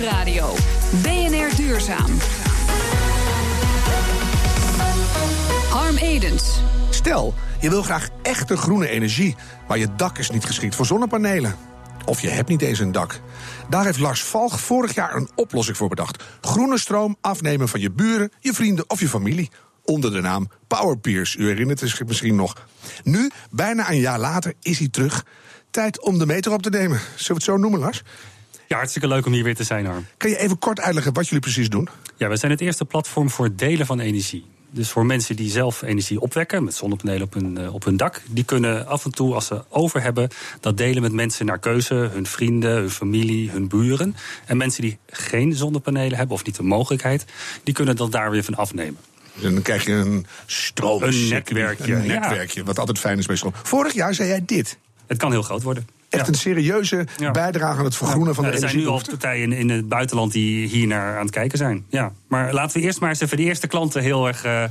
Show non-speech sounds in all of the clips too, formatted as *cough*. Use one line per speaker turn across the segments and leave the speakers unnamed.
Nieuwsradio. BNR Duurzaam. Harm Edens.
Stel, je wil graag echte groene energie, maar je dak is niet geschikt voor zonnepanelen. Of je hebt niet eens een dak. Daar heeft Lars Valg vorig jaar een oplossing voor bedacht. Groene stroom afnemen van je buren, je vrienden of je familie. Onder de naam Powerpeers. U herinnert zich misschien nog. Nu, bijna een jaar later, is hij terug. Tijd om de meter op te nemen. Zullen we het zo noemen, Lars?
Ja, hartstikke leuk om hier weer te zijn, Harm.
Kan je even kort uitleggen wat jullie precies doen?
Ja, we zijn het eerste platform voor het delen van energie. Dus voor mensen die zelf energie opwekken met zonnepanelen op hun, eh, op hun dak, die kunnen af en toe, als ze over hebben, dat delen met mensen naar keuze, hun vrienden, hun familie, hun buren. En mensen die geen zonnepanelen hebben of niet de mogelijkheid, die kunnen dat daar weer van afnemen.
En dan krijg je een stroom.
Een netwerkje.
Een netwerkje, wat altijd fijn is bij stroom. Vorig jaar zei jij dit.
Het kan heel groot worden.
Echt een serieuze bijdrage aan het vergroenen van de
er zijn nu al partijen in, het buitenland die hier naar aan het kijken zijn. Ja. Maar laten we eerst maar eens even de eerste klanten heel erg. eh,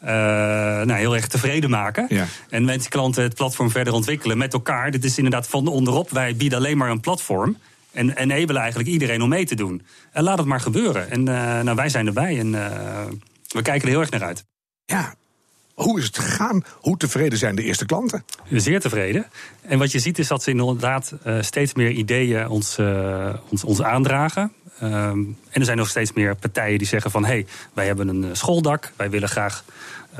eh, nou, heel erg tevreden maken.
Ja.
En met die klanten het platform verder ontwikkelen met elkaar. Dit is inderdaad van onderop. Wij bieden alleen maar een platform. En enabelen eigenlijk iedereen om mee te doen. En laat het maar gebeuren. En eh, nou, wij zijn erbij en eh, we kijken er heel erg naar uit.
Ja, hoe is het gegaan? Hoe tevreden zijn de eerste klanten?
Zeer tevreden. En wat je ziet is dat ze inderdaad eh, steeds meer ideeën ons, eh, ons, ons aandragen. Ehm, en er zijn nog steeds meer partijen die zeggen van... hé, hey, wij hebben een eh, schooldak, wij willen graag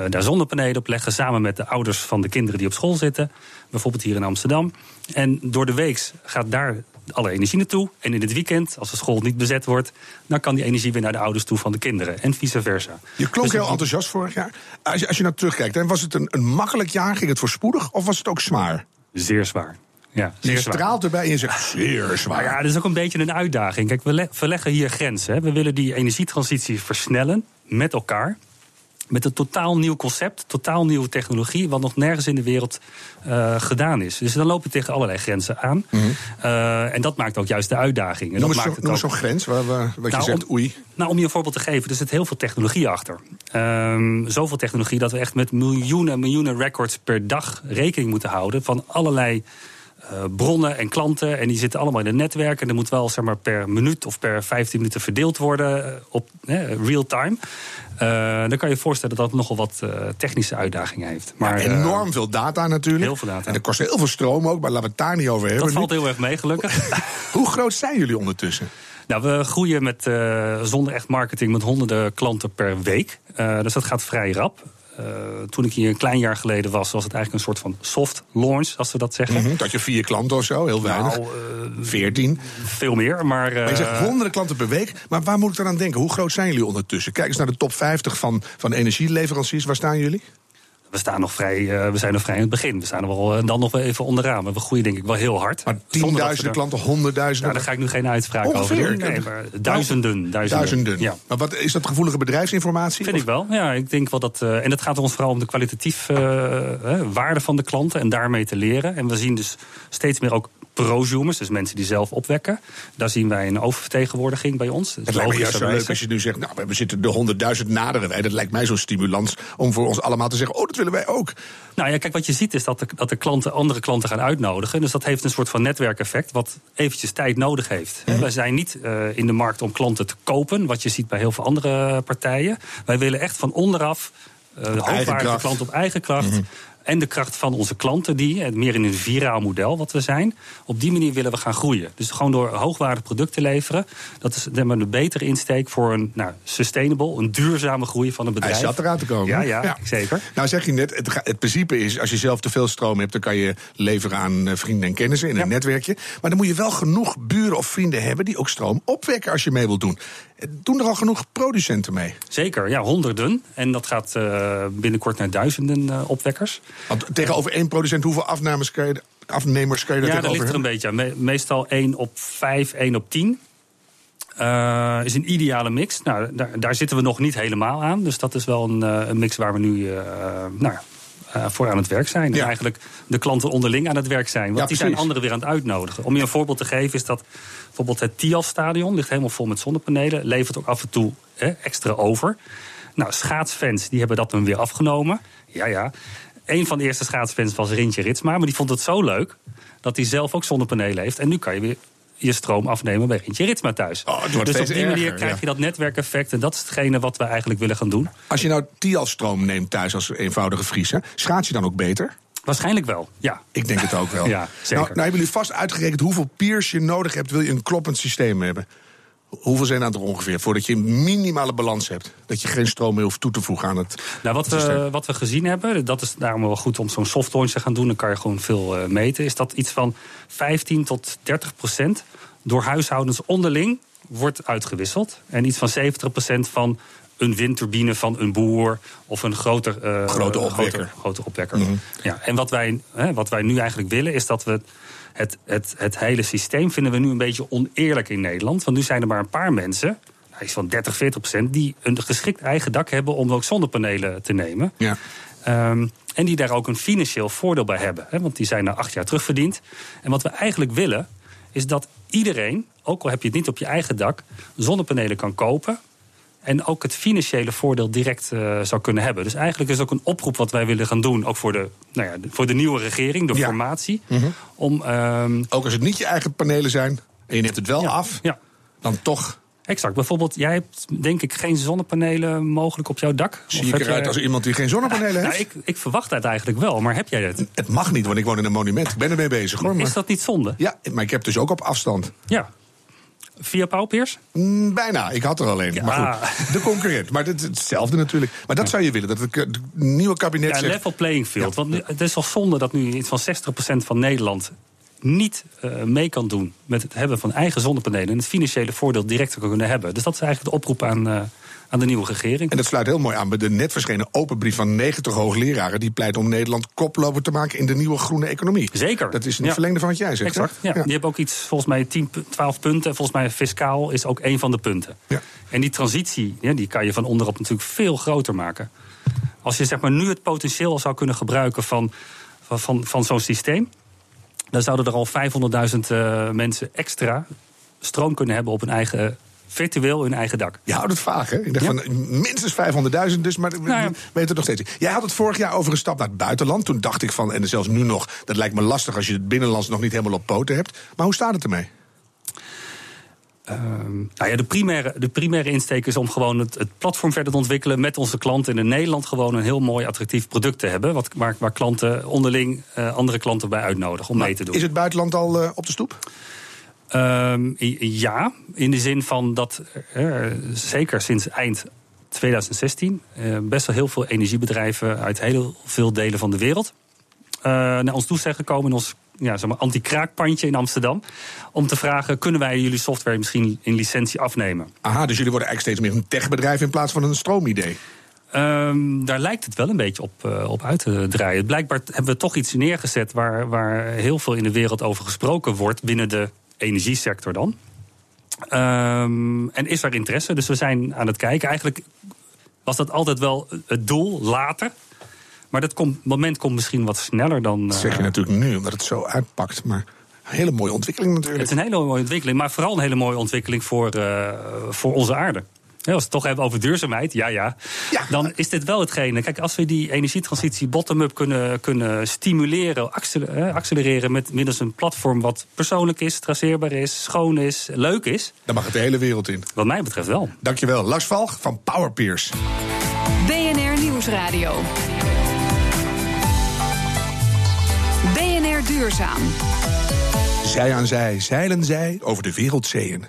daar zonnepanelen op leggen... samen met de ouders van de kinderen die op school zitten. Bijvoorbeeld hier in Amsterdam. En door de week gaat daar alle energie naartoe. En in het weekend, als de school niet bezet wordt... dan kan die energie weer naar de ouders toe van de kinderen. En vice versa.
Je klonk
Dus
heel enthousiast vorig jaar. Als je, als je naar terugkijkt, hè, was het een, een makkelijk jaar? Ging het voorspoedig? Of was het ook zwaar?
Zeer zwaar. Ja,
Je
zeer zwaar.
straalt erbij en je zegt zeer zwaar.
Ja, dat is ook een beetje een uitdaging. Kijk, we le- verleggen hier grenzen. Hè. We willen die energietransitie versnellen met elkaar. Met een totaal nieuw concept, totaal nieuwe technologie, wat nog nergens in de wereld eh, gedaan is. Dus dan loop je tegen allerlei grenzen aan. Eh, en dat maakt ook juist de uitdaging. En
Mhm. Noem
dat maakt
zo'n grens waar, waar- wat je
Nou,
zegt,
om-
oei.
nou, om je een voorbeeld te geven, er zit heel veel technologie achter. Ehm, zoveel technologie dat we echt met miljoenen en miljoenen records per dag rekening moeten houden van allerlei eh, bronnen en klanten. En die zitten allemaal in een netwerk. En dat moet wel zeg maar, per minuut of per 15 minuten verdeeld worden eh, op real time. Eh, dan kan je je voorstellen dat dat nogal wat technische uitdagingen heeft. Maar,
Ja, enorm veel data natuurlijk.
heel veel data.
En er kost heel veel stroom ook, maar laten we het daar niet over hebben.
dat valt heel erg mee, gelukkig. *laughs*
Hoe groot zijn jullie ondertussen?
Nou, we groeien met, zonder echt marketing met honderden klanten per week. Dus dat gaat vrij rap. Eh, toen ik hier een klein jaar geleden was, was het eigenlijk een soort van soft launch, als we dat zeggen.
Mhm, Dat je vier klanten of zo, heel weinig.
Nou,
Veertien.
Veel meer, maar...
Maar je zegt
eh,
honderden klanten per week. Maar waar moet ik dan aan denken? Hoe groot zijn jullie ondertussen? Kijk eens naar de top 50 van, van energieleveranciers. Waar staan jullie?
We, staan nog vrij, eh, we zijn nog vrij in het begin. We staan er wel, eh, dan nog wel even onderaan. Maar we groeien denk ik wel heel hard.
Maar tienduizenden klanten, honderdduizenden.
Nou, daar ga ik nu geen uitspraak over doen. Nee, maar duizenden, duizenden.
Duizenden.
Ja.
Maar wat, is dat gevoelige bedrijfsinformatie?
Vind ik wel. Ja, ik denk wel dat. eh, en het gaat ons vooral om de kwalitatief waarde van de klanten en daarmee te leren. En we zien dus steeds meer ook prosumers, dus mensen die zelf opwekken. Daar zien wij een oververtegenwoordiging bij ons.
Het lijkt me juist zo leuk als je nu zegt, nou, we zitten de honderdduizend naderen wij. Dat lijkt mij zo'n stimulans om voor ons allemaal te zeggen, oh, dat willen wij ook.
Nou ja, kijk, wat je ziet is dat de, dat de klanten andere klanten gaan uitnodigen. Dus dat heeft een soort van netwerkeffect, wat eventjes tijd nodig heeft.
Mhm.
Wij zijn niet eh, in de markt om klanten te kopen, wat je ziet bij heel veel andere partijen. Wij willen echt van onderaf uh, hoogwaardige.
Mhm.
klanten op eigen kracht. En de kracht van onze klanten, die eh, meer in een viraal model wat we zijn. Op die manier willen we gaan groeien. Dus gewoon door hoogwaardige producten leveren. Dat is een betere insteek voor een nou, sustainable, een duurzame groei van een
Hij
bedrijf.
zat eraan te komen.
Ja, ja, zeker.
Nou zeg je net, het, principe is, als je zelf te veel stroom hebt... dan kan je leveren aan eh, vrienden en kennissen in
Ja.
een netwerkje. Maar dan moet je wel genoeg buren of vrienden hebben... die ook stroom opwekken als je mee wilt doen. Eh, Doen er al genoeg producenten mee?
Zeker, ja, honderden. En dat gaat binnenkort naar duizenden opwekkers.
Want tegenover één producent, hoeveel afnames kan je, afnemers kan je daar
Ja, dat ligt er een beetje aan. Meestal 1 op 5, 1 op 10. Eh, is een ideale mix. Nou, daar, daar zitten we nog niet helemaal aan. Dus dat is wel een, eh, een mix waar we nu eh, nou, voor aan het werk zijn.
Ja.
En eigenlijk de klanten onderling aan het werk zijn. Want
Ja,
die zijn anderen weer aan het uitnodigen. Om je een voorbeeld te geven is dat bijvoorbeeld het Tialf-stadion... ligt helemaal vol met zonnepanelen. Levert ook af en toe hè, extra over. Nou, schaatsfans die hebben dat dan weer afgenomen. Ja, ja. Een van de eerste schaatsfans was Rintje Ritsma. Maar die vond het zo leuk dat hij zelf ook zonnepanelen heeft. En nu kan je weer je stroom afnemen bij Rintje Ritsma thuis.
Oh,
dus op die manier
erger,
krijg
ja.
je dat netwerkeffect. En dat is hetgene wat we eigenlijk willen gaan doen.
Als je nou Tial-stroom neemt thuis als eenvoudige vriezer, schaats je dan ook beter?
Waarschijnlijk wel, ja.
Ik denk het ook wel. *laughs*
Ja, zeker.
Nou, nou hebben jullie vast uitgerekend hoeveel peers je nodig hebt, wil je een kloppend systeem hebben. Hoeveel zijn dat er ongeveer voordat je een minimale balans hebt? Dat je geen stroom meer hoeft toe te voegen aan het.
Nou, wat, we, wat we gezien hebben, dat is daarom wel goed om zo'n soft launch te gaan doen. Dan kan je gewoon veel eh, meten. Is dat iets van 15 tot 30 procent door huishoudens onderling wordt uitgewisseld. En iets van 70 procent van een windturbine van een boer of een groter, eh,
Grote opwekker.
groter opwekker. ja, en wat wij, hè, wat wij nu eigenlijk willen is dat we het, het, het hele systeem vinden we nu een beetje oneerlijk in Nederland. Want nu zijn er maar een paar mensen, iets van 30, 40 procent, die een geschikt eigen dak hebben om ook zonnepanelen te nemen.
Ja.
Ehm, en die daar ook een financieel voordeel bij hebben. Hè, want die zijn na acht jaar terugverdiend. En wat we eigenlijk willen, is dat iedereen, ook al heb je het niet op je eigen dak, zonnepanelen kan kopen. En ook het financiële voordeel direct eh, zou kunnen hebben. Dus eigenlijk is ook een oproep wat wij willen gaan doen. Ook voor de, nou ja, voor de nieuwe regering, de
Ja.
formatie. Om, ehm,
Ook als het niet je eigen panelen zijn en je neemt het wel
ja,
af,
Ja,
dan toch
exact. Bijvoorbeeld, jij hebt denk ik geen zonnepanelen mogelijk op jouw dak.
zie
Of
ik eruit
jij-
als iemand die geen zonnepanelen
Nou,
heeft.
ik, ik verwacht het eigenlijk wel, maar heb jij het?
Het mag niet, want ik woon in een monument. Ik ben ermee bezig hoor. Maar...
Is dat niet zonde?
Ja, maar ik heb dus ook op afstand.
Ja. Via pauwpeers?
Mm, bijna, ik had er alleen.
Ja.
Maar goed, de concurrent. Maar het, hetzelfde natuurlijk. Maar dat zou je willen, dat het het nieuwe kabinet
Ja,
zegt...
level playing field. Want nu, het is al zonde dat nu iets van 60% van Nederland niet eh, mee kan doen met het hebben van eigen zonnepanelen en het financiële voordeel direct te kunnen hebben. Dus dat is eigenlijk de oproep aan, eh, aan de nieuwe regering.
En dat sluit heel mooi aan bij de net verschenen open brief van 90 hoogleraren... die pleit om Nederland koploper te maken in de nieuwe groene economie.
Zeker.
Dat is
Ja.
verlengde van wat jij zegt.
Exact. Ja. Die hebben ook iets, volgens mij 10, pu- 12 punten. Volgens mij fiscaal is ook één van de punten.
Ja.
En die transitie, ja, die kan je van onderop natuurlijk veel groter maken. Als je zeg maar, nu het potentieel zou kunnen gebruiken van, van, van, van zo'n systeem, dan zouden er al 500.000 eh, mensen extra stroom kunnen hebben op hun eigen, virtueel hun eigen dak.
Je houdt het vaag, hè? Ik dacht
Ja.
van minstens 500.000, dus, maar we
Nou ja.
het nog steeds. Jij had het vorig jaar over een stap naar het buitenland. Toen dacht ik van, en zelfs nu nog, dat lijkt me lastig als je het binnenlands nog niet helemaal op poten hebt. Maar hoe staat het ermee?
Ehm, nou ja, de, primaire, de primaire insteek is om gewoon het, het platform verder te ontwikkelen met onze klanten. En in Nederland gewoon een heel mooi attractief product te hebben. Wat, waar, waar klanten onderling eh, andere klanten bij uitnodigen om mee te doen.
Is het buitenland al eh, op de stoep?
Ehm, ja, in de zin van dat er zeker sinds eind 2016 eh, best wel heel veel energiebedrijven uit heel veel delen van de wereld eh, naar ons toe zijn gekomen in ons ja, zeg maar, anti-kraakpandje in Amsterdam. Om te vragen: kunnen wij jullie software misschien in licentie afnemen?
Aha, dus jullie worden eigenlijk steeds meer een techbedrijf in plaats van een stroomidee.
Ehm, daar lijkt het wel een beetje op, eh, op uit te draaien. Blijkbaar hebben we toch iets neergezet waar, waar heel veel in de wereld over gesproken wordt binnen de energiesector dan. Ehm, en is er interesse? Dus we zijn aan het kijken. Eigenlijk was dat altijd wel het doel, later. Maar dat komt, moment komt misschien wat sneller dan.
Dat zeg je
eh,
natuurlijk nu, omdat het zo uitpakt. Maar een hele mooie ontwikkeling natuurlijk.
Het is een hele mooie ontwikkeling, maar vooral een hele mooie ontwikkeling voor, eh, voor onze aarde. Ja, als we het toch hebben over duurzaamheid, ja, ja,
Ja.
Dan is dit wel hetgene. Kijk, als we die energietransitie bottom-up kunnen, kunnen stimuleren, accele- accelereren met middels een platform wat persoonlijk is, traceerbaar is, schoon is, leuk is,
Dan mag het de hele wereld in.
wat mij betreft wel.
Dankjewel, Lars Valg van Powerpeers.
BNR Nieuwsradio. BNR Duurzaam.
Zij aan zij, zeilen zij over de wereldzeeën.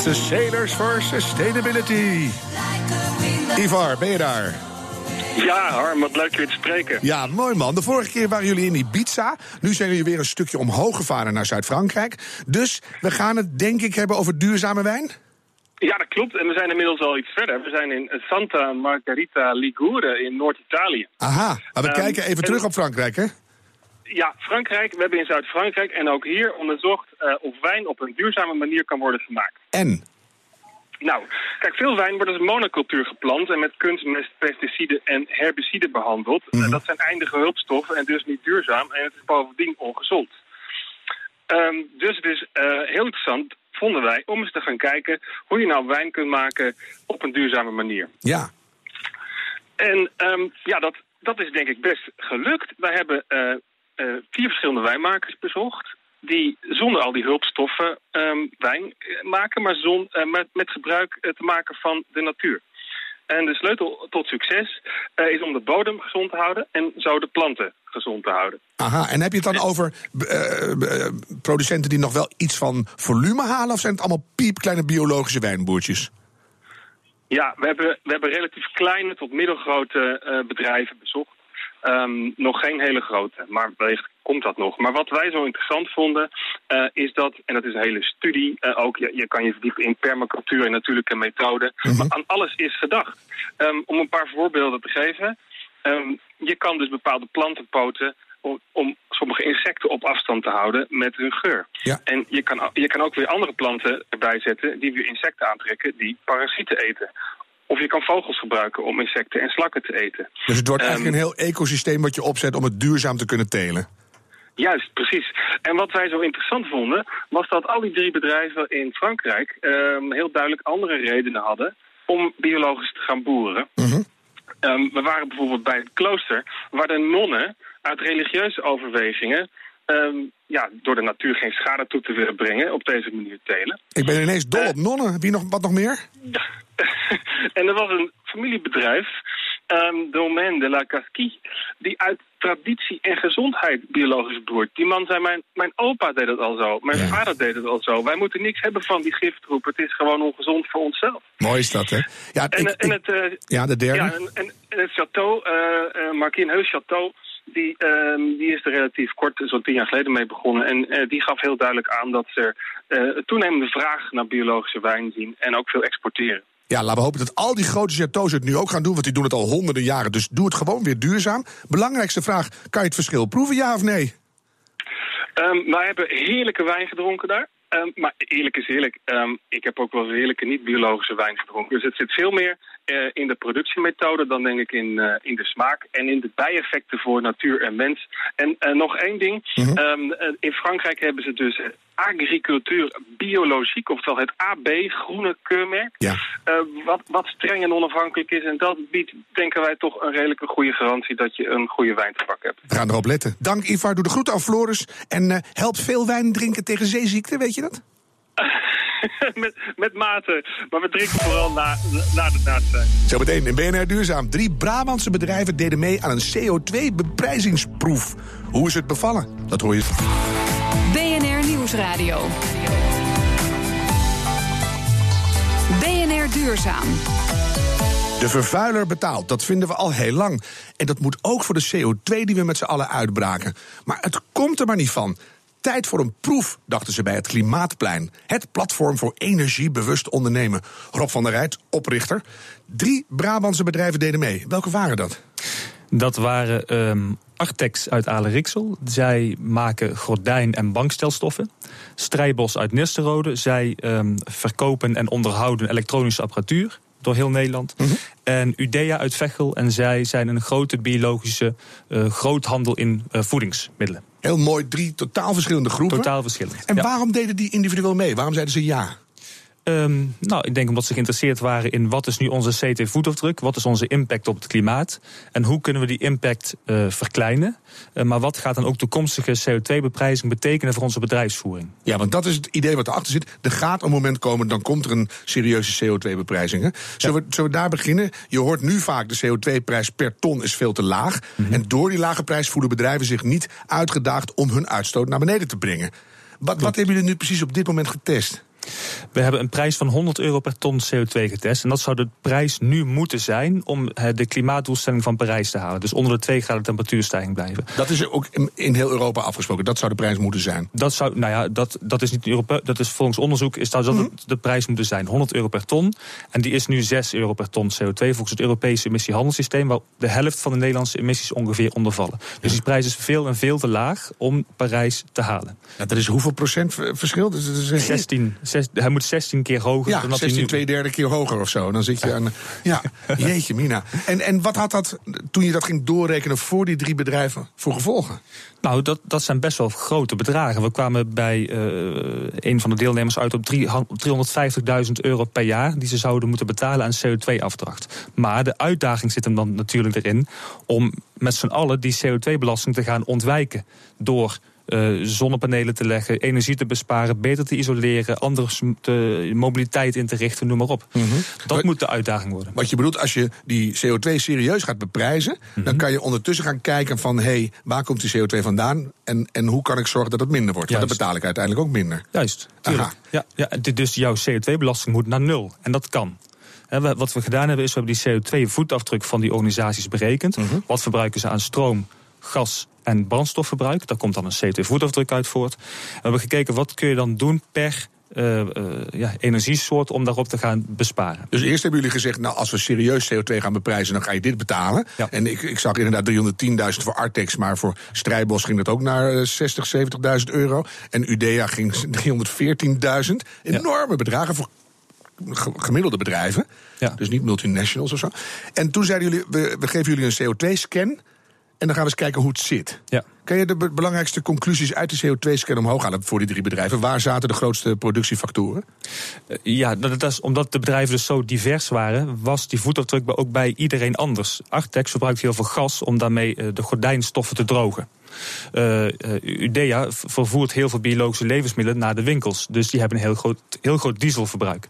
Onze Sailors for Sustainability. Ivar, ben je daar?
Ja, Harm, wat leuk je weer te spreken.
Ja, mooi man. De vorige keer waren jullie in Ibiza. Nu zijn jullie weer een stukje omhoog gevaren naar Zuid-Frankrijk. Dus we gaan het denk ik hebben over duurzame wijn?
Ja, dat klopt. En we zijn inmiddels al iets verder. We zijn in Santa Margherita Ligure in Noord-Italië.
Aha, maar we
Ehm,
kijken even
en-
terug op Frankrijk, hè?
Ja, Frankrijk. We hebben in Zuid-Frankrijk en ook hier onderzocht eh, of wijn op een duurzame manier kan worden gemaakt.
En?
Nou, kijk, veel wijn wordt als monocultuur geplant en met kunstmest, pesticiden en herbiciden behandeld. Eh, dat zijn eindige hulpstoffen en dus niet duurzaam en het is bovendien ongezond. Ehm, dus het is eh, heel interessant, vonden wij, om eens te gaan kijken hoe je nou wijn kunt maken op een duurzame manier.
Ja.
En ehm, ja, dat, dat is denk ik best gelukt. Wij hebben eh, verschillende wijnmakers bezocht die zonder al die hulpstoffen um, wijn maken, maar zon, uh, met, met gebruik uh, te maken van de natuur. En de sleutel tot succes uh, is om de bodem gezond te houden en zo de planten gezond te houden.
Aha, en heb je het dan over producenten die nog wel iets van volume halen, of zijn het allemaal piepkleine biologische wijnboertjes?
Ja, we hebben, we hebben relatief kleine tot middelgrote bedrijven bezocht. Um, nog geen hele grote, maar wellicht komt dat nog. Maar wat wij zo interessant vonden, uh, is dat, en dat is een hele studie, uh, ook je, je, kan je verdiepen in permacultuur en natuurlijke methoden, -hmm. maar aan alles is gedacht. Um, om een paar voorbeelden te geven, um, je kan dus bepaalde planten poten om, om, sommige insecten op afstand te houden met hun geur.
Ja.
En je kan, je kan ook weer andere planten erbij zetten die weer insecten aantrekken die parasieten eten. Of je kan vogels gebruiken om insecten en slakken te eten.
Dus het wordt eigenlijk um, een heel ecosysteem wat je opzet om het duurzaam te kunnen telen.
Juist, precies. En wat wij zo interessant vonden, was dat al die drie bedrijven in Frankrijk um, heel duidelijk andere redenen hadden om biologisch te gaan boeren.
-hmm.
um, we waren bijvoorbeeld bij het klooster, waar de nonnen uit religieuze overwegingen um, ja, door de natuur geen schade toe te willen brengen, op deze manier telen.
Ik ben ineens dol op nonnen. Wie nog, wat nog meer?
Ja. *laughs* en er was een familiebedrijf, um, Domaine de la Casquille, die uit traditie en gezondheid biologisch boert. Die man zei, mijn, mijn opa deed het al zo, mijn ja. vader deed het al zo. Wij moeten niks hebben van die giftroep, het is gewoon ongezond voor onszelf.
Mooi is dat, hè?
Ja, en, ik, en het, uh,
ja de derde.
Ja, en, en, en het château, uh, uh, Marquin Heus Château, die, uh, die is er relatief kort, zo'n tien jaar geleden mee begonnen. En uh, die gaf heel duidelijk aan dat ze uh, toenemende vraag naar biologische wijn zien en ook veel exporteren.
Ja, laten we hopen dat al die grote chateaus het nu ook gaan doen, want die doen het al honderden jaren. Dus doe het gewoon weer duurzaam. Belangrijkste vraag, kan je het verschil proeven, ja of nee?
Um, wij hebben heerlijke wijn gedronken daar. Um, maar eerlijk is eerlijk, um, ik heb ook wel eens heerlijke niet-biologische wijn gedronken. Dus het zit veel meer uh, in de productiemethode dan denk ik in, uh, in de smaak. En in de bijeffecten voor natuur en mens. En uh, nog één ding.
Mhm.
Mm -hmm. in Frankrijk hebben ze dus agricultuur biologiek, oftewel het AB, groene keurmerk.
Ja.
wat, wat streng en onafhankelijk is. En dat biedt, denken wij, toch een redelijke goede garantie dat je een goede wijntabak hebt.
We gaan erop letten. Dank Ivar, doe de groeten aan Floris. En helpt veel wijn drinken tegen zeeziekte, weet je dat? *laughs* *laughs*
met, met mate. Maar we drinken vooral na, na de naad
Zometeen in BNR Duurzaam. Drie Brabantse bedrijven deden mee aan een CO2-beprijzingsproef. Hoe is het bevallen? Dat hoor je.
BNR Nieuwsradio. BNR Duurzaam.
De vervuiler betaalt, dat vinden we al heel lang. En dat moet ook voor de CO2 die we met z'n allen uitbraken. Maar het komt er maar niet van. Tijd voor een proef, dachten ze bij het Klimaatplein. Het platform voor energiebewust ondernemen. Rob van der Rijt, oprichter. Drie Brabantse bedrijven deden mee. Welke waren dat?
Dat waren um, Artex uit Aleriksel. Zij maken gordijn- en bankstelstoffen. Strijbos uit Nisterode. Zij um, verkopen en onderhouden elektronische apparatuur door heel Nederland.
Mm -hmm.
En Udea uit Veghel. En zij zijn een grote biologische uh, groothandel in uh, voedingsmiddelen.
Heel mooi, drie totaal verschillende groepen.
Totaal verschillend.
En
ja.
waarom deden die individueel mee? Waarom zeiden ze ja?
Um, nou, ik denk omdat ze geïnteresseerd waren in wat is nu onze CO2-voetafdruk, wat is onze impact op het klimaat en hoe kunnen we die impact uh, verkleinen. Uh, maar wat gaat dan ook toekomstige CO2-beprijzing betekenen voor onze bedrijfsvoering?
Ja, want dat is het idee wat erachter zit. Er gaat een moment komen, dan komt er een serieuze CO2-beprijzing. Zullen, ja. we, zullen we daar beginnen? Je hoort nu vaak de CO2-prijs per ton is veel te laag. Mm -hmm. En door die lage prijs voelen bedrijven zich niet uitgedaagd om hun uitstoot naar beneden te brengen. Wat, wat hebben jullie nu precies op dit moment getest?
We hebben een prijs van 100 euro per ton CO2 getest. En dat zou de prijs nu moeten zijn om de klimaatdoelstelling van Parijs te halen. Dus onder de 2 graden temperatuurstijging blijven.
Dat is ook in heel Europa afgesproken. Dat zou de prijs moeten zijn.
Dat zou, nou ja, dat, dat is niet Europa. Dat is volgens onderzoek is dat, dat mm -hmm. de prijs moeten zijn. 100 euro per ton. En die is nu 6 euro per ton CO2 volgens het Europese emissiehandelssysteem. Waar de helft van de Nederlandse emissies ongeveer onder vallen. Dus die prijs is veel en veel te laag om Parijs te halen.
Ja, dat is hoeveel procent verschil? Dat is
16. Zes, hij moet 16 keer hoger.
Ja,
dan dat
16,
hij nu...
twee derde keer hoger of zo. Dan zit je aan. Ja, *laughs* jeetje, Mina. En, en wat had dat, toen je dat ging doorrekenen voor die drie bedrijven, voor gevolgen?
Nou, dat, dat zijn best wel grote bedragen. We kwamen bij uh, een van de deelnemers uit op 350.000 euro per jaar... die ze zouden moeten betalen aan CO2-afdracht. Maar de uitdaging zit hem dan natuurlijk erin... om met z'n allen die CO2-belasting te gaan ontwijken... door eh, zonnepanelen te leggen, energie te besparen, beter te isoleren, anders de mobiliteit in te richten, noem maar op. Dat moet de uitdaging worden.
Wat je bedoelt, als je die CO2 serieus gaat beprijzen, dan kan je ondertussen gaan kijken van hé, hey, waar komt die CO2 vandaan en, en hoe kan ik zorgen dat het minder wordt? Want dan betaal ik uiteindelijk ook minder.
Juist. Ja, ja, dus jouw CO2-belasting moet naar nul. En dat kan. wat we gedaan hebben is, we hebben die CO2-voetafdruk van die organisaties berekend. Wat verbruiken ze aan stroom, gas en brandstofverbruik? Daar komt dan een CO2-voetafdruk uit voort. We hebben gekeken, wat kun je dan doen per uh, uh, ja, energiesoort om daarop te gaan besparen.
Dus eerst hebben jullie gezegd, nou als we serieus CO2 gaan beprijzen, dan ga je dit betalen. Ja. En ik, ik zag inderdaad 310.000 voor Artex, maar voor Strijbos ging dat ook naar 60, eh, 70.000 euro. En Udea ging 314.000. Enorme bedragen voor gemiddelde bedrijven. Dus niet multinationals of zo. En toen zeiden jullie, we, we geven jullie een CO2-scan. En dan gaan we eens kijken hoe het zit. Ja. Kan je de belangrijkste conclusies uit de CO2-scan omhoog halen voor die drie bedrijven? Waar zaten de grootste productiefactoren?
Eh, ja, dat is, omdat de bedrijven dus zo divers waren, was die voetafdruk ook bij iedereen anders. Artex verbruikt heel veel gas om daarmee eh, de gordijnstoffen te drogen. Uh, Udea vervoert heel veel biologische levensmiddelen naar de winkels. Dus die hebben een heel groot, heel groot dieselverbruik.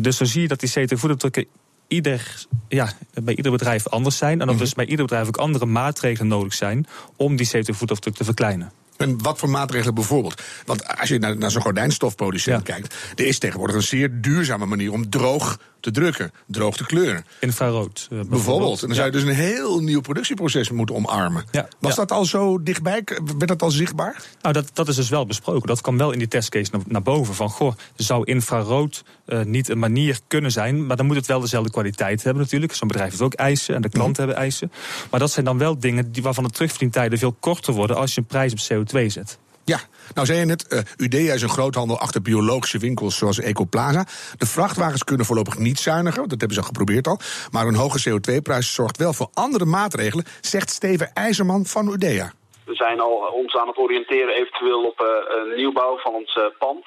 dus dan zie je dat die CO2-voetafdrukken ieder, ja, bij ieder bedrijf anders zijn. En dat dus bij ieder bedrijf ook andere maatregelen nodig zijn om die CO2-voetafdruk te verkleinen.
En wat voor maatregelen bijvoorbeeld? Want als je naar, naar zo'n gordijnstofproducent kijkt, er is tegenwoordig een zeer duurzame manier om droog te drukken, droog te kleuren.
Infrarood.
Uh, bijvoorbeeld. En dan zou je dus een heel nieuw productieproces moeten omarmen. Ja. Was dat al zo dichtbij? Werd dat al zichtbaar?
Nou, dat, dat is dus wel besproken. Dat kwam wel in die testcase naar, naar boven. Van, goh, zou infrarood uh, niet een manier kunnen zijn... maar dan moet het wel dezelfde kwaliteit hebben natuurlijk. Zo'n bedrijf heeft ook eisen en de klanten mhm. hebben eisen. Maar dat zijn dan wel dingen die, waarvan de terugverdientijden veel korter worden... als je een prijs op CO2 zet.
Ja, nou zei je net, uh, Udea is een groothandel achter biologische winkels zoals Ecoplaza. De vrachtwagens kunnen voorlopig niet zuiniger, dat hebben ze al geprobeerd al. Maar een hoge CO2-prijs zorgt wel voor andere maatregelen, zegt Steven IJzerman van Udea.
We zijn al ons aan het oriënteren eventueel op uh, een nieuwbouw van ons pand.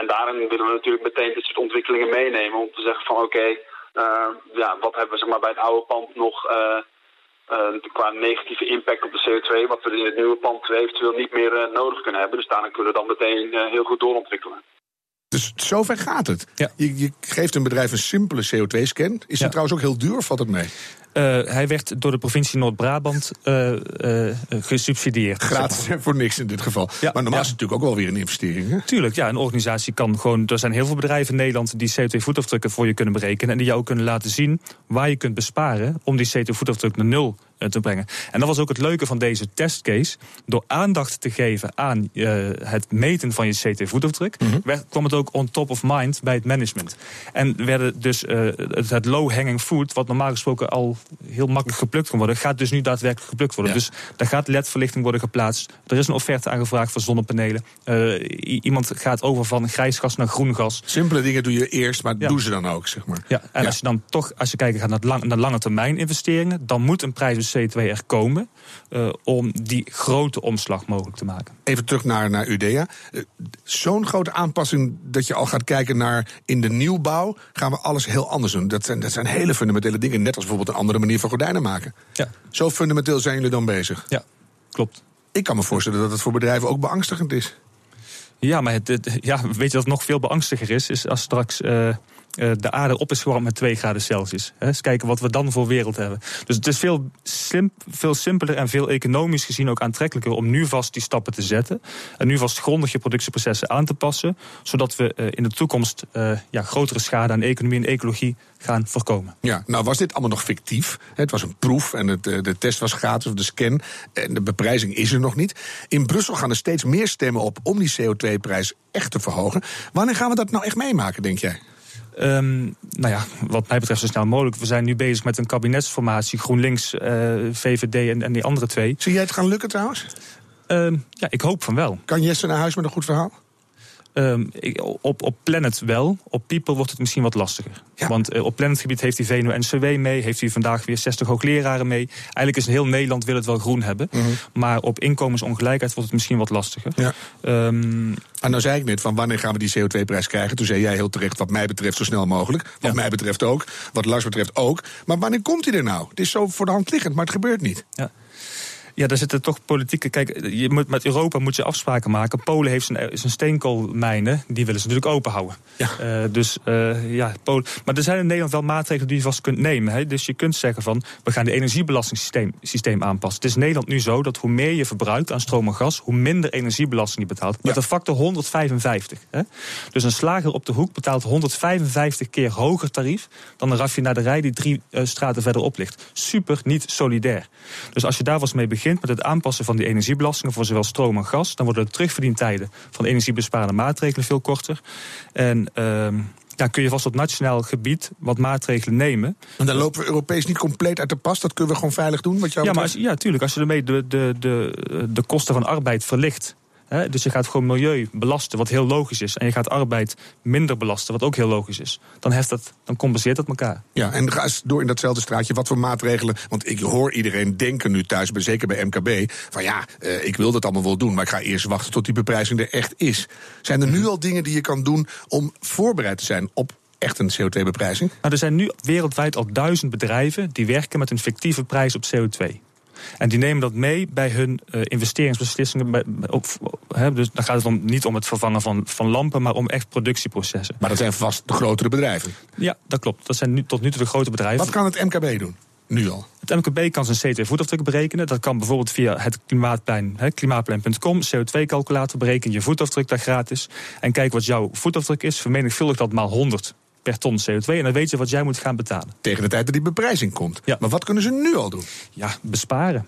en daarin willen we natuurlijk meteen dit soort ontwikkelingen meenemen om te zeggen van oké, ja, wat hebben we zeg maar, bij het oude pand nog qua negatieve impact op de CO2, wat we in het nieuwe pand eventueel niet meer uh, nodig kunnen hebben. Dus daarna kunnen we dan meteen uh, heel goed doorontwikkelen.
Dus zover gaat het. Ja. Je, je, geeft een bedrijf een simpele CO2-scan. Is het trouwens ook heel duur of valt het mee?
Uh, hij werd door de provincie Noord-Brabant uh, uh, gesubsidieerd.
Gratis voor niks in dit geval. Ja, maar normaal is het natuurlijk ook wel weer een investering. Hè?
Tuurlijk, ja. Een organisatie kan gewoon. Er zijn heel veel bedrijven in Nederland die CO2-voetafdrukken voor je kunnen berekenen. En die jou kunnen laten zien waar je kunt besparen om die CO2-voetafdruk naar nul eh, te brengen. En dat was ook het leuke van deze testcase. Door aandacht te geven aan uh, het meten van je CT-voetafdruk, mm kwam het ook on top of mind bij het management. En werden dus uh, het low-hanging fruit, wat normaal gesproken al heel makkelijk geplukt kan worden, gaat dus nu daadwerkelijk geplukt worden. Dus daar gaat LED-verlichting worden geplaatst. Er is een offerte aangevraagd voor zonnepanelen. iemand gaat over van grijs gas naar groen gas.
Simpele dingen doe je eerst, maar ja. doe ze dan ook, zeg maar.
Ja, en als je dan toch, als je kijkt gaat naar, lang, naar lange termijn investeringen, dan moet een prijs CO2 er komen. Uh, om die grote omslag mogelijk te maken.
Even terug naar, naar Udea. Uh, Zo'n grote aanpassing dat je al gaat kijken naar in de nieuwbouw, gaan we alles heel anders doen. Dat zijn, dat zijn hele fundamentele dingen, net als bijvoorbeeld een andere manier van gordijnen maken. Ja. Zo fundamenteel zijn jullie dan bezig?
Ja, klopt.
Ik kan me voorstellen dat het voor bedrijven ook beangstigend is.
Ja, maar het, het, ja, weet je wat nog veel beangstiger is? Is als straks uh, de aarde op is gewarmd met 2 graden Celsius. Eens kijken wat we dan voor wereld hebben. Dus het is veel, sim, veel simpeler en veel economisch gezien ook aantrekkelijker om nu vast die stappen te zetten. En nu vast grondig je productieprocessen aan te passen. Zodat we uh, in de toekomst uh, ja, grotere schade aan economie en ecologie gaan voorkomen.
Ja, nou was dit allemaal nog fictief. Het was een proef en de test was gratis, of de scan. En de beprijzing is er nog niet. In Brussel gaan er steeds meer stemmen op om die CO2-prijs echt te verhogen. Wanneer gaan we dat nou echt meemaken, denk jij?
Um, nou ja, wat mij betreft zo snel mogelijk. We zijn nu bezig met een kabinetsformatie. GroenLinks, uh, VVD en, en die andere twee.
Zie jij het gaan lukken trouwens?
Um, ja, ik hoop van wel.
Kan Jesse naar huis met een goed verhaal?
Um, op, op Planet wel. Op People wordt het misschien wat lastiger. Want uh, op Planetgebied heeft hij VNO-NCW mee. Heeft hij vandaag weer 60 hoogleraren mee. Eigenlijk is heel Nederland wil het wel groen hebben. Mm -hmm. Maar op inkomensongelijkheid wordt het misschien wat lastiger. Ja.
Um, en nou zei ik net van wanneer gaan we die CO2-prijs krijgen. Toen zei jij heel terecht wat mij betreft zo snel mogelijk. Wat ja. mij betreft ook. Wat Lars betreft ook. Maar wanneer komt hij er nou? Het is zo voor de hand liggend, maar het gebeurt niet.
Ja. Ja, daar zitten toch politieke. Kijk, je moet, met Europa moet je afspraken maken. Polen heeft zijn, zijn steenkoolmijnen, die willen ze natuurlijk open houden.
Ja.
Uh, dus uh, ja, Polen. Maar er zijn in Nederland wel maatregelen die je vast kunt nemen. Hè? Dus je kunt zeggen van we gaan het energiebelastingssysteem systeem aanpassen. Het is in Nederland nu zo dat hoe meer je verbruikt aan stroom en gas, hoe minder energiebelasting je betaalt. Met een factor 155. Hè? Dus een slager op de hoek betaalt 155 keer hoger tarief dan een raffinaderij die drie uh, straten verderop ligt. Super niet solidair. Dus als je daar was mee begint met het aanpassen van die energiebelastingen voor zowel stroom en gas, dan worden de terugverdientijden van energiebesparende maatregelen veel korter. En uh, ja, kun je vast op nationaal gebied wat maatregelen nemen.
En dan lopen we Europees niet compleet uit de pas. Dat kunnen we gewoon veilig doen. Wat jou
ja, maar als, ja, tuurlijk. Als je ermee de, de, de, de kosten van arbeid verlicht. Dus je gaat gewoon milieu belasten, wat heel logisch is. En je gaat arbeid minder belasten, wat ook heel logisch is. Dan, heft dat, dan compenseert dat elkaar.
Ja, en ga eens door in datzelfde straatje. Wat voor maatregelen. Want ik hoor iedereen denken nu thuis, zeker bij MKB. Van ja, uh, ik wil dat allemaal wel doen. Maar ik ga eerst wachten tot die beprijzing er echt is. Zijn er nu al dingen die je kan doen om voorbereid te zijn op echt een CO2-beprijzing?
Nou, er zijn nu wereldwijd al duizend bedrijven die werken met een fictieve prijs op CO2. En die nemen dat mee bij hun uh, investeringsbeslissingen. Bij, op, he, dus dan gaat het om, niet om het vervangen van, van lampen, maar om echt productieprocessen.
Maar dat zijn vast de grotere bedrijven.
Ja, dat klopt. Dat zijn nu, tot nu toe de grote bedrijven.
Wat kan het MKB doen? Nu al.
Het MKB kan zijn CO2-voetafdruk berekenen. Dat kan bijvoorbeeld via het klimaatplein, klimaatplein.com, CO2-calculator, bereken je voetafdruk daar gratis. En kijk wat jouw voetafdruk is, vermenigvuldig dat maal 100 per ton CO2. En dan weet je wat jij moet gaan betalen.
Tegen de tijd dat die beprijzing komt. Ja. Maar wat kunnen ze nu al doen?
Ja, besparen.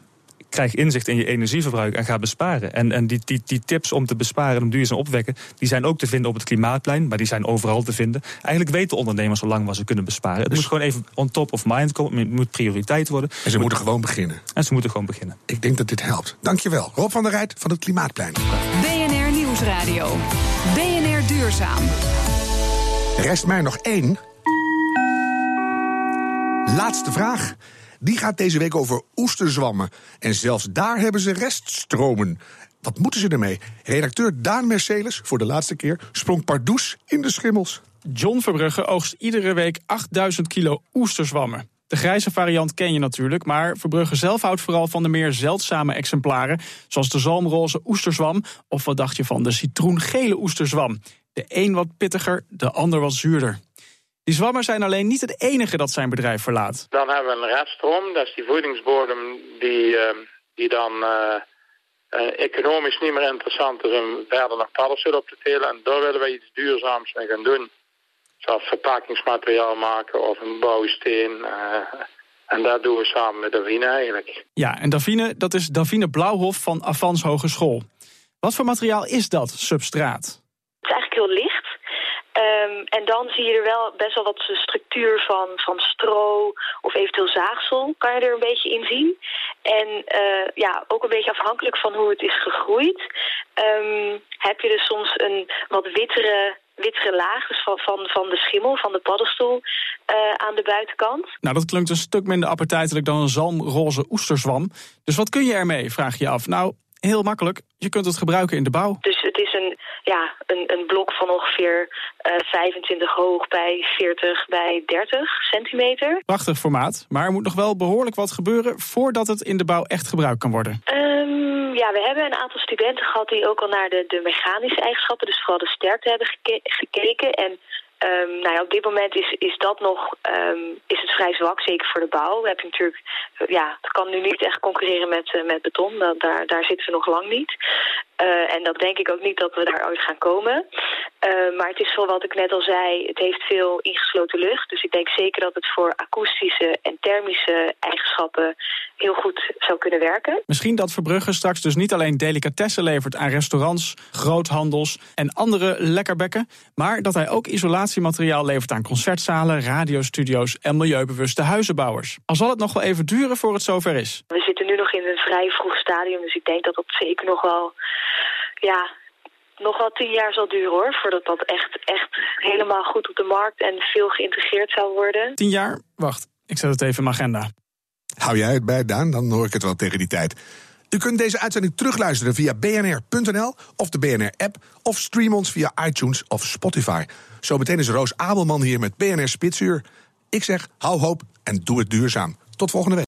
Krijg inzicht in je energieverbruik en ga besparen. En, en die, die, die tips om te besparen en om duurzaam opwekken... die zijn ook te vinden op het klimaatplein, maar die zijn overal te vinden. Eigenlijk weten ondernemers al lang wat ze kunnen besparen. Het dus moet gewoon even on top of mind komen. Het moet prioriteit worden.
En ze moeten gewoon beginnen.
En ze moeten gewoon beginnen.
Ik denk dat dit helpt. Dankjewel. Rob van der Rijt van het Klimaatplein.
BNR Nieuwsradio. BNR Duurzaam.
Rest mij nog één. Laatste vraag. Die gaat deze week over oesterzwammen. En zelfs daar hebben ze reststromen. Wat moeten ze ermee? Redacteur Daan Merceles, voor de laatste keer, sprong pardoes in de schimmels.
John Verbrugge oogst iedere week 8000 kilo oesterzwammen. De grijze variant ken je natuurlijk, maar Verbrugge zelf houdt vooral van de meer zeldzame exemplaren, zoals de zalmroze oesterzwam of wat dacht je van de citroengele oesterzwam. De een wat pittiger, de ander wat zuurder. Die zwammen zijn alleen niet het enige dat zijn bedrijf verlaat.
Dan hebben we een reststroom, dat is die voedingsbodem die, uh, die dan uh, uh, economisch niet meer interessant is om verder naar paddenstoel op te telen. En daar willen we iets duurzaams mee gaan doen. Zoals verpakkingsmateriaal maken of een bouwsteen. en dat doen we samen met Davine eigenlijk.
Ja, en Davine, dat is Davine Blauwhof van Avans Hogeschool. Wat voor materiaal is dat, substraat?
Het is eigenlijk heel licht. Um, en dan zie je er wel best wel wat structuur van, van stro of eventueel zaagsel kan je er een beetje in zien. En uh, ja, ook een beetje afhankelijk van hoe het is gegroeid, um, heb je dus soms een wat wittere wittere laag, dus van, van, van de schimmel, van de paddenstoel, uh, aan de buitenkant.
Nou, dat klinkt een stuk minder appetijtelijk dan een zalmroze oesterzwam. Dus wat kun je ermee, vraag je je af. Nou, heel makkelijk. Je kunt het gebruiken in de bouw.
Dus het is een, ja, een, een blok van ongeveer uh, 25 hoog bij 40 bij 30 centimeter.
Prachtig formaat, maar er moet nog wel behoorlijk wat gebeuren voordat het in de bouw echt gebruikt kan worden.
Um, ja, we hebben een aantal studenten gehad die ook al naar de, de mechanische eigenschappen, dus vooral de sterkte hebben geke gekeken. En Um, nou ja, op dit moment is, is dat nog um, is het vrij zwak, zeker voor de bouw. We hebben natuurlijk, ja, het kan nu niet echt concurreren met, uh, met beton. Dat, daar, daar zitten we nog lang niet. Uh, en dat denk ik ook niet dat we daar ooit gaan komen. Uh, maar het is zoals wat ik net al zei, het heeft veel ingesloten lucht. Dus ik denk zeker dat het voor akoestische en thermische eigenschappen heel goed zou kunnen werken.
Misschien dat Verbrugge straks dus niet alleen delicatessen levert aan restaurants, groothandels en andere lekkerbekken, maar dat hij ook isolatiemateriaal levert aan concertzalen, radiostudio's en milieubewuste huizenbouwers. Al zal het nog wel even duren voor het zover is.
We zitten nu nog in een vrij vroeg stadium, dus ik denk dat dat zeker nog wel ja, nog wel tien jaar zal duren hoor, voordat dat echt, echt helemaal goed op de markt en veel geïntegreerd zou worden.
Tien jaar? Wacht, ik zet het even in mijn agenda.
Hou jij het bij, Daan? Dan hoor ik het wel tegen die tijd. U kunt deze uitzending terugluisteren via bnr.nl of de BNR-app... of stream ons via iTunes of Spotify. Zometeen is Roos Abelman hier met BNR Spitsuur. Ik zeg, hou hoop en doe het duurzaam. Tot volgende week.